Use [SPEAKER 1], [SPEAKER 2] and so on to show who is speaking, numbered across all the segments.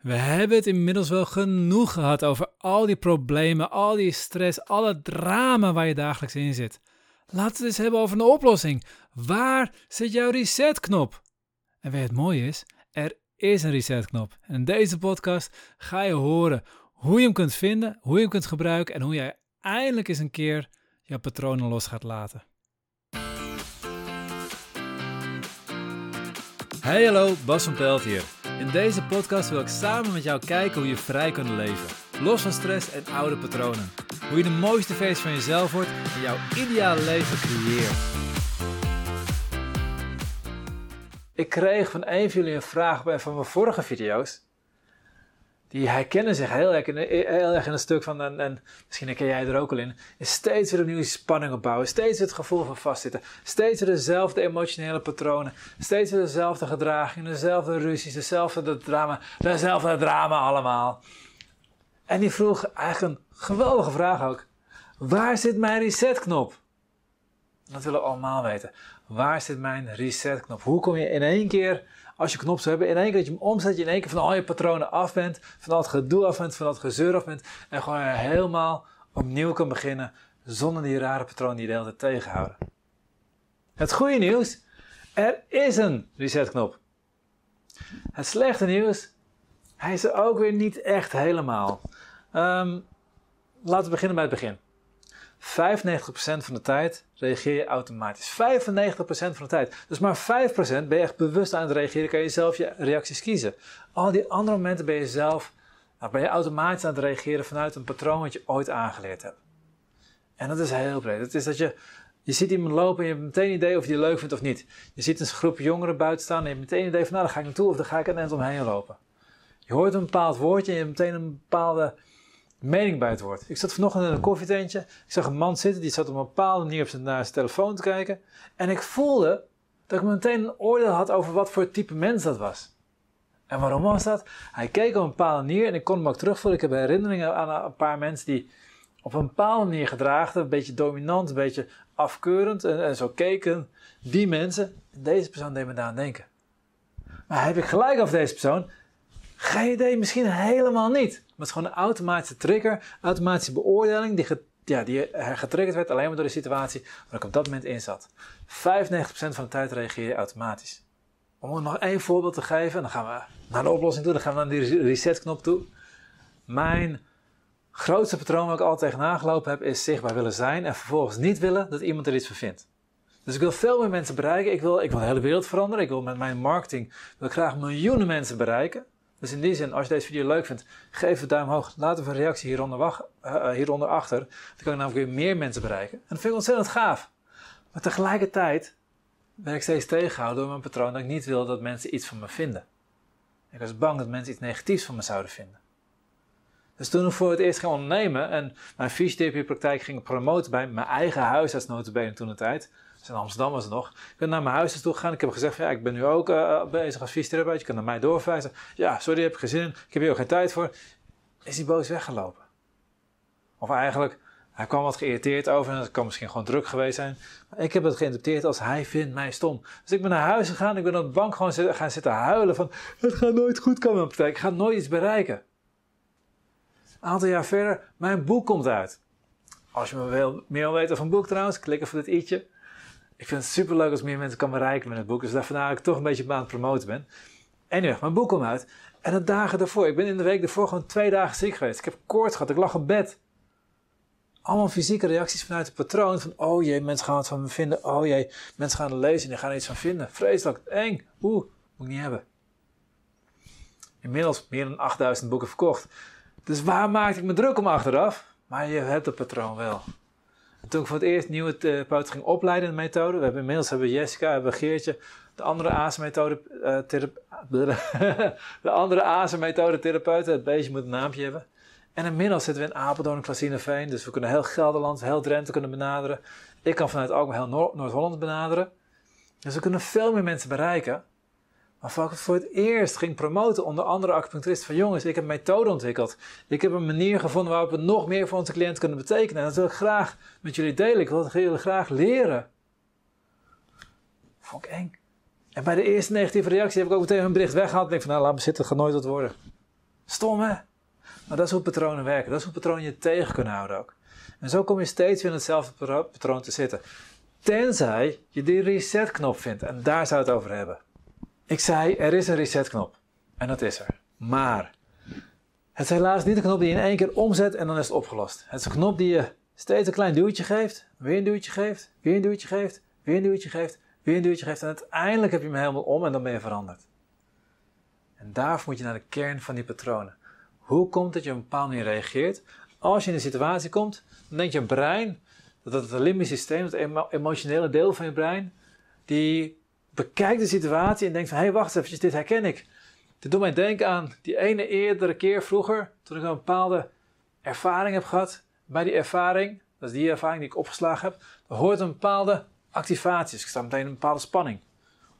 [SPEAKER 1] We hebben het inmiddels wel genoeg gehad over al die problemen, al die stress, al het drama waar je dagelijks in zit. Laten we het eens hebben over een oplossing. Waar zit jouw resetknop? En weet het mooie is, er is een resetknop. En in deze podcast ga je horen hoe je hem kunt vinden, hoe je hem kunt gebruiken en hoe jij eindelijk eens een keer jouw patronen los gaat laten. Hey hallo, Bas van Pelt hier. In deze podcast wil ik samen met jou kijken hoe je vrij kunt leven. Los van stress en oude patronen. Hoe je de mooiste versie van jezelf wordt en jouw ideale leven creëert. Ik kreeg van een van jullie een vraag bij van mijn vorige video's. Die herkennen zich heel erg in, heel erg in een stuk van, en, en misschien herken jij er ook al in, is steeds weer opnieuw spanning opbouwen. Steeds het gevoel van vastzitten. Steeds weer dezelfde emotionele patronen. Steeds weer dezelfde gedragingen, dezelfde ruzies, dezelfde drama, dezelfde drama allemaal. En die vroeg eigenlijk een geweldige vraag ook. Waar zit mijn resetknop? Dat willen we allemaal weten. Waar zit mijn resetknop? Hoe kom je in één keer als je knop zou hebben, in één keer dat je hem omzet, je in één keer van al je patronen af bent, van al het gedoe af bent, van al het gezeur af bent en gewoon helemaal opnieuw kan beginnen zonder die rare patronen die je de hele tegenhouden. Het goede nieuws, er is een resetknop. Het slechte nieuws, hij is er ook weer niet echt helemaal. Um, laten we beginnen bij het begin. 95% van de tijd reageer je automatisch. 95% van de tijd. Dus maar 5% ben je echt bewust aan het reageren, kan je zelf je reacties kiezen. Al die andere momenten ben je zelf, nou, ben je automatisch aan het reageren vanuit een patroon wat je ooit aangeleerd hebt. En dat is heel breed. Het is dat je, je ziet iemand lopen en je hebt meteen een idee of je het leuk vindt of niet. Je ziet een groep jongeren buiten staan en je hebt meteen een idee van nou, daar ga ik naartoe of daar ga ik er net omheen lopen. Je hoort een bepaald woordje en je hebt meteen een bepaalde mening bij het woord. Ik zat vanochtend in een koffietentje. Ik zag een man zitten, die zat op een bepaalde manier op zijn, naar zijn telefoon te kijken. En ik voelde dat ik meteen een oordeel had over wat voor type mens dat was. En waarom was dat? Hij keek op een bepaalde manier en ik kon hem ook terugvoelen. Ik heb herinneringen aan een paar mensen die op een bepaalde manier gedraagden. Een beetje dominant, een beetje afkeurend en, zo keken. Die mensen, deze persoon deed me daar aan denken. Maar heb ik gelijk over deze persoon? Idee, misschien helemaal niet. Maar het is gewoon een automatische trigger, automatische beoordeling die, ja, die getriggerd werd alleen maar door de situatie waar ik op dat moment in zat. 95% van de tijd reageer je automatisch. Om nog één voorbeeld te geven, dan gaan we naar de oplossing toe, dan gaan we naar die resetknop toe. Mijn grootste patroon waar ik altijd tegenaan gelopen heb, is zichtbaar willen zijn en vervolgens niet willen dat iemand er iets van vindt. Dus ik wil veel meer mensen bereiken. Ik wil, ik wil de hele wereld veranderen. Ik wil met mijn marketing wil graag miljoenen mensen bereiken. Dus in die zin, als je deze video leuk vindt, geef een duim omhoog. Laat even een reactie hieronder, wacht, uh, hieronder achter. Dan kan ik namelijk weer meer mensen bereiken. En dat vind ik ontzettend gaaf. Maar tegelijkertijd ben ik steeds tegengehouden door mijn patroon dat ik niet wil dat mensen iets van me vinden. Ik was bang dat mensen iets negatiefs van me zouden vinden. Dus toen ik voor het eerst ging ondernemen en mijn fysiotherapiepraktijk ging promoten bij mijn eigen huisarts toen de tijd, in Amsterdam was het nog. Ik ben naar mijn huis toe gegaan. Ik heb gezegd: ja, ik ben nu ook uh, bezig als fysiotherapeut. Je kan naar mij doorverwijzen. Ja, sorry, heb ik geen zin in. Ik heb hier ook geen tijd voor. Is hij boos weggelopen? Of eigenlijk, hij kwam wat geïrriteerd over. En het kan misschien gewoon druk geweest zijn. Maar ik heb het geïnterpreteerd als hij vindt mij stom. Dus ik ben naar huis gegaan. Ik ben op de bank gewoon zitten, gaan zitten huilen van... Het gaat nooit goed komen praktijk. Ik ga nooit iets bereiken. Een aantal jaar verder, mijn boek komt uit. Als je meer wil weten van boek trouwens, klik even op dit i'tje. Ik vind het super leuk als meer mensen kan bereiken met het boek. Dus vandaar dat ik toch een beetje aan het promoten ben. Anyway, mijn boek komt uit. En de dagen daarvoor, ik ben in de week daarvoor gewoon twee dagen ziek geweest. Ik heb koorts gehad, ik lag op bed. Allemaal fysieke reacties vanuit het patroon van, oh jee, mensen gaan het van me vinden. Oh jee, mensen gaan het lezen en die gaan er iets van vinden. Vreselijk, eng, oeh, moet ik niet hebben. Inmiddels meer dan 8000 boeken verkocht. Dus waar maakte ik me druk om achteraf? Maar je hebt het patroon wel toen ik voor het eerst nieuwe therapeuten ging opleiden in de methode, we hebben inmiddels hebben Jessica, hebben Geertje, de andere ASE-methode uh, de andere ASE-methode therapeuten, het beestje moet een naampje hebben. En inmiddels zitten we in Apeldoorn en dus we kunnen heel Gelderland, heel Drenthe kunnen benaderen. Ik kan vanuit Alkmaar heel Noord-Holland benaderen. Dus we kunnen veel meer mensen bereiken. Maar ik voor het eerst ging promoten onder andere acupuncturisten van jongens, ik heb een methode ontwikkeld. Ik heb een manier gevonden waarop we nog meer voor onze cliënt kunnen betekenen. En dat wil ik graag met jullie delen. Ik wil het jullie graag leren. Vond ik eng. En bij de eerste negatieve reactie heb ik ook meteen een bericht weggehaald. Ik denk van nou laat me zitten, het nooit wat worden. Stom hè? Maar dat is hoe patronen werken. Dat is hoe patronen je tegen kunnen houden ook. En zo kom je steeds weer in hetzelfde patroon te zitten. Tenzij je die resetknop vindt. En daar zou het over hebben. Ik zei, er is een resetknop. En dat is er. Maar het is helaas niet een knop die je in één keer omzet en dan is het opgelost. Het is een knop die je steeds een klein duwtje geeft, weer een duwtje geeft, weer een duwtje geeft, weer een duwtje geeft, weer een duwtje geeft. En uiteindelijk heb je hem helemaal om en dan ben je veranderd. En daarvoor moet je naar de kern van die patronen. Hoe komt dat je op een bepaalde manier reageert? Als je in een situatie komt, dan denkt je brein, dat het limbisch systeem, het emotionele deel van je brein, die bekijkt de situatie en denkt van, hé hey, wacht even, dit herken ik. Dit doet mij denken aan die ene eerdere keer vroeger, toen ik een bepaalde ervaring heb gehad. Bij die ervaring, dat is die ervaring die ik opgeslagen heb, er hoort een bepaalde activatie. Dus ik sta meteen in een bepaalde spanning.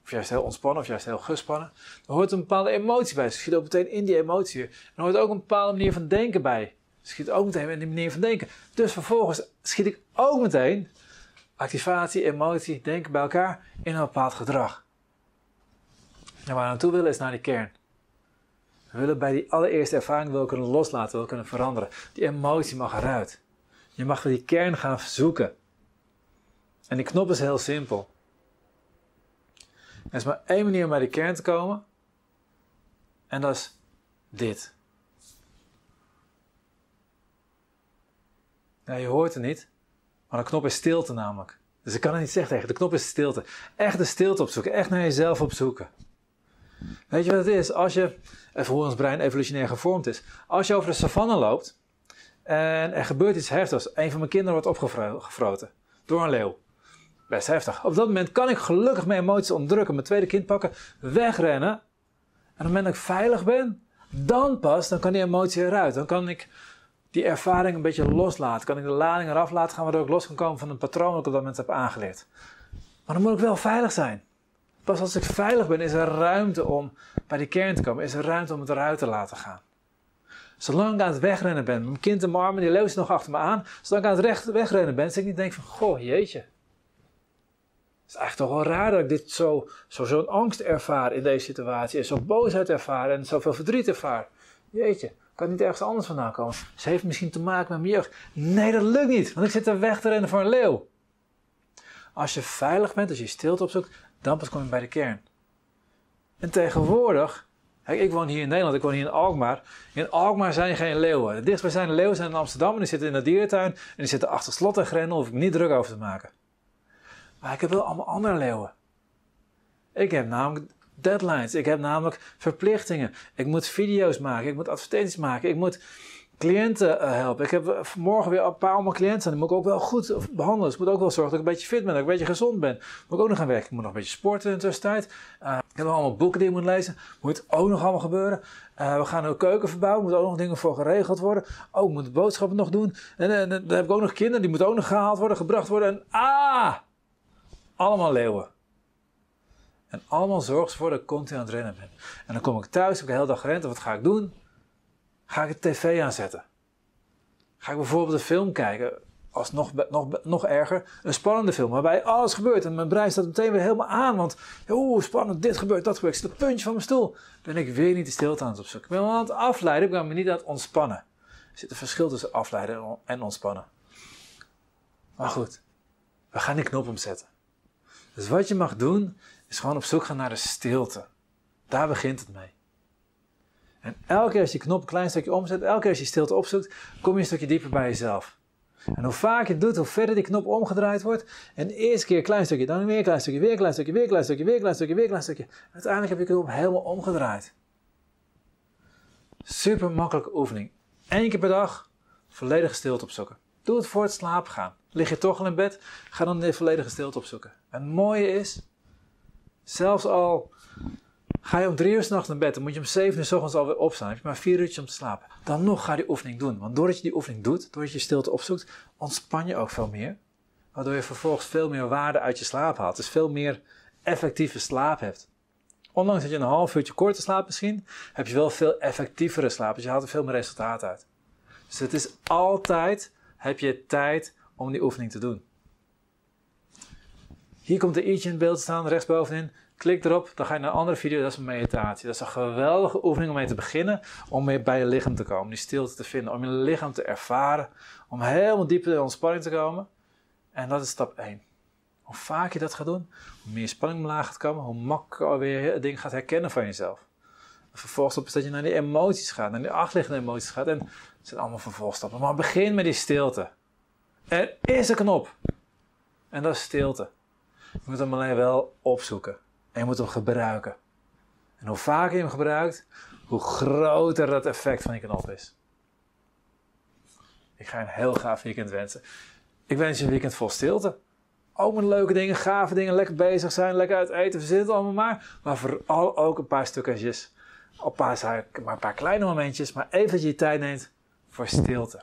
[SPEAKER 1] Of juist heel ontspannen, of juist heel gespannen. Er hoort een bepaalde emotie bij. Dus ik schiet ook meteen in die emotie. Er hoort ook een bepaalde manier van denken bij. Dus schiet ook meteen in die manier van denken. Dus vervolgens schiet ik ook meteen activatie, emotie, denken bij elkaar in een bepaald gedrag. En waar we naartoe willen is naar die kern. We willen bij die allereerste ervaring wel kunnen loslaten, wel kunnen veranderen. Die emotie mag eruit. Je mag die kern gaan zoeken. En die knop is heel simpel. Er is maar één manier om bij die kern te komen. En dat is dit. Ja, je hoort het niet, maar de knop is stilte namelijk. Dus ik kan het niet zeggen tegen. De knop is stilte. Echt de stilte opzoeken. Echt naar jezelf opzoeken. Weet je wat het is? Als je, even hoe ons brein evolutionair gevormd is. Als je over de savanne loopt en er gebeurt iets heftigs. Een van mijn kinderen wordt opgefroten door een leeuw. Best heftig. Op dat moment kan ik gelukkig mijn emoties onderdrukken, mijn tweede kind pakken, wegrennen. En op het moment dat ik veilig ben, dan pas, dan kan die emotie eruit. Dan kan ik die ervaring een beetje loslaten. Kan ik de lading eraf laten gaan, waardoor ik los kan komen van een patroon dat ik op dat moment heb aangeleerd. Maar dan moet ik wel veilig zijn. Pas als ik veilig ben, is er ruimte om bij die kern te komen. Is er ruimte om het eruit te laten gaan. Zolang ik aan het wegrennen ben, mijn kind in mijn armen, die leeuw nog achter me aan. Zolang ik aan het recht wegrennen ben, zeg ik niet denk van, goh, jeetje. Het is eigenlijk toch wel raar dat ik dit zo, zo, zo'n angst ervaar in deze situatie. En zo boosheid ervaar en zoveel verdriet ervaar. Jeetje, kan niet ergens anders vandaan komen. Ze heeft misschien te maken met mijn jeugd. Nee, dat lukt niet, want ik zit er weg te rennen voor een leeuw. Als je veilig bent, als je stilte opzoekt, dan pas kom je bij de kern. En tegenwoordig, ik woon hier in Nederland, ik woon hier in Alkmaar. In Alkmaar zijn geen leeuwen. De leeuwen zijn in Amsterdam en die zitten in de dierentuin. En die zitten achter slot en grendel, hoef ik niet druk over te maken. Maar ik heb wel allemaal andere leeuwen. Ik heb namelijk deadlines, ik heb namelijk verplichtingen. Ik moet video's maken, ik moet advertenties maken, ik moet cliënten uh, helpen. Ik heb eh, morgen weer een paar allemaal cliënten. Die moet ik ook wel goed behandelen. Dus ik moet ook wel zorgen dat ik een beetje fit ben, dat ik een beetje gezond ben. Moet ik ook nog gaan werken. Ik moet nog een beetje sporten in de tussentijd. Uh, ik heb nog allemaal boeken die ik moet lezen. Moet ook nog allemaal gebeuren. We gaan een keuken verbouwen. Moet ook nog dingen voor geregeld worden. Ook moet boodschappen nog doen. En, en, dan heb ik ook nog kinderen. Die moeten ook nog gehaald worden, gebracht worden. En ah! Allemaal leeuwen. En allemaal zorgen voor dat ik continu aan het rennen ben. En dan kom ik thuis, heb ik de hele dag gerend. En wat ga ik doen? Ga ik de tv aanzetten? Ga ik bijvoorbeeld een film kijken, als nog, nog, nog erger, een spannende film waarbij alles gebeurt en mijn brein staat meteen weer helemaal aan, want oeh, spannend, dit gebeurt, dat gebeurt. Ik zit het puntje van mijn stoel. Ben ik weer niet de stilte aan het opzoeken. Ik ben aan het afleiden, ik ben me niet aan het ontspannen. Er zit een verschil tussen afleiden en ontspannen. Maar goed, we gaan die knop omzetten. Dus wat je mag doen, is gewoon op zoek gaan naar de stilte. Daar begint het mee. En elke keer als je die knop een klein stukje omzet, elke keer als je stilte opzoekt, kom je een stukje dieper bij jezelf. En hoe vaak je het doet, hoe verder die knop omgedraaid wordt. En de eerste keer een klein stukje, dan weer een klein stukje, weer een klein stukje, weer een klein stukje, weer een klein stukje, weer een klein stukje. Uiteindelijk heb je de knop helemaal omgedraaid. Super makkelijke oefening. Eén keer per dag volledige stilte opzoeken. Doe het voor het slapen gaan. Lig je toch al in bed, ga dan de volledige stilte opzoeken. En het mooie is, zelfs al Ga je om drie uur s'nachts naar bed, dan moet je om zeven uur s ochtends alweer opstaan. Dan heb je maar vier uurtjes om te slapen. Dan nog ga je die oefening doen. Want doordat je die oefening doet, doordat je stilte opzoekt, ontspan je ook veel meer. Waardoor je vervolgens veel meer waarde uit je slaap haalt. Dus veel meer effectieve slaap hebt. Ondanks dat je een half uurtje korter slaapt misschien, heb je wel veel effectievere slaap. Dus je haalt er veel meer resultaat uit. Dus het is altijd, heb je tijd om die oefening te doen. Hier komt de i'tje in beeld staan, rechtsbovenin. Klik erop, dan ga je naar een andere video, dat is een meditatie. Dat is een geweldige oefening om mee te beginnen, om weer bij je lichaam te komen, die stilte te vinden, om je lichaam te ervaren, om helemaal dieper in ontspanning te komen. En dat is stap 1. Hoe vaak je dat gaat doen, hoe meer spanning omlaag gaat komen, hoe makkelijker weer het ding gaat herkennen van jezelf. Vervolgens is dat je naar die emoties gaat, naar die achterliggende emoties gaat. En het zijn allemaal vervolgstappen. Maar begin met die stilte. Er is een knop. En dat is stilte. Je moet hem alleen wel opzoeken. En je moet hem gebruiken. En hoe vaker je hem gebruikt, hoe groter dat effect van die knop is. Ik ga een heel gaaf weekend wensen. Ik wens je een weekend vol stilte. Ook met leuke dingen, gave dingen, lekker bezig zijn, lekker uit eten, verzin het allemaal maar. Maar vooral ook een paar stukjes, een paar, maar een paar kleine momentjes, maar even dat je je tijd neemt voor stilte.